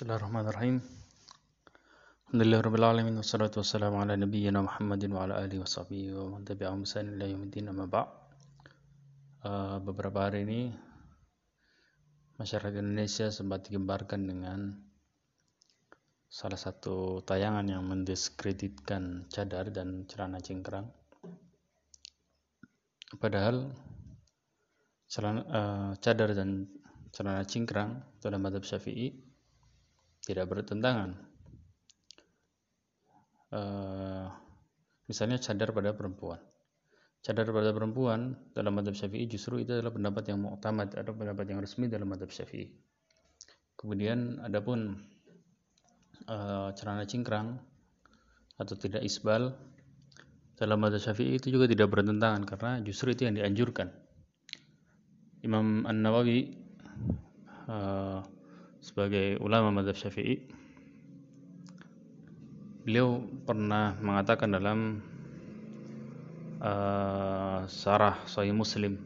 Bismillahirrahmanirrahim. Alhamdulillahirrahmanirrahim. Wassalatu wassalamu ala nabiyyina Muhammadin wa ala alihi wa sahbihi wa man tabi'ahum ihsan ila yaumiddin amma ba' uh, beberapa hari ini masyarakat Indonesia sempat digembarkan dengan salah satu tayangan yang mendiskreditkan cadar dan celana cingkrang. Padahal celana, uh, cadar dan celana cingkrang dalam madhab syafi'i tidak bertentangan. Uh, misalnya cadar pada perempuan. Cadar pada perempuan dalam madhab syafi'i justru itu adalah pendapat yang mu'tamad atau pendapat yang resmi dalam madhab syafi'i. Kemudian adapun uh, celana cingkrang atau tidak isbal dalam madhab syafi'i itu juga tidak bertentangan karena justru itu yang dianjurkan. Imam An-Nawawi uh, sebagai ulama madhab syafi'i beliau pernah mengatakan dalam uh, sarah sahih muslim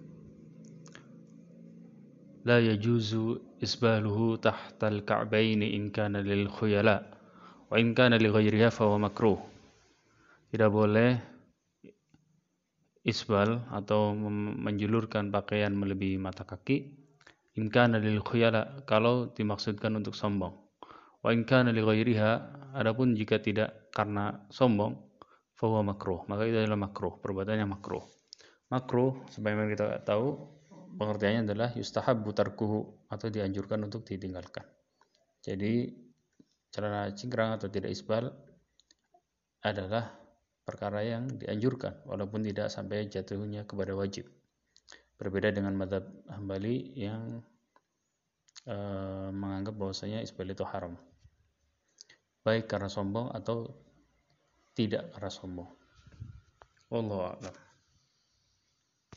ka'baini in kana lil khuyala wa in kana li ghairiha fa huwa makruh. Tidak boleh isbal atau menjulurkan pakaian melebihi mata kaki in kana lil khuyala kalau dimaksudkan untuk sombong. Wa in kana li ghairiha adapun jika tidak karena sombong fa huwa makruh. Maka itu adalah makruh perbuatan yang makruh. Makruh sebagaimana kita tahu pengertiannya adalah yustahabbu tarkuhu atau dianjurkan untuk ditinggalkan. Jadi celana cingkrang atau tidak isbal adalah perkara yang dianjurkan walaupun tidak sampai jatuhnya kepada wajib Berbeda dengan madhab Hambali yang e, menganggap bahwasanya isbal itu haram. Baik karena sombong atau tidak karena sombong. A'lam.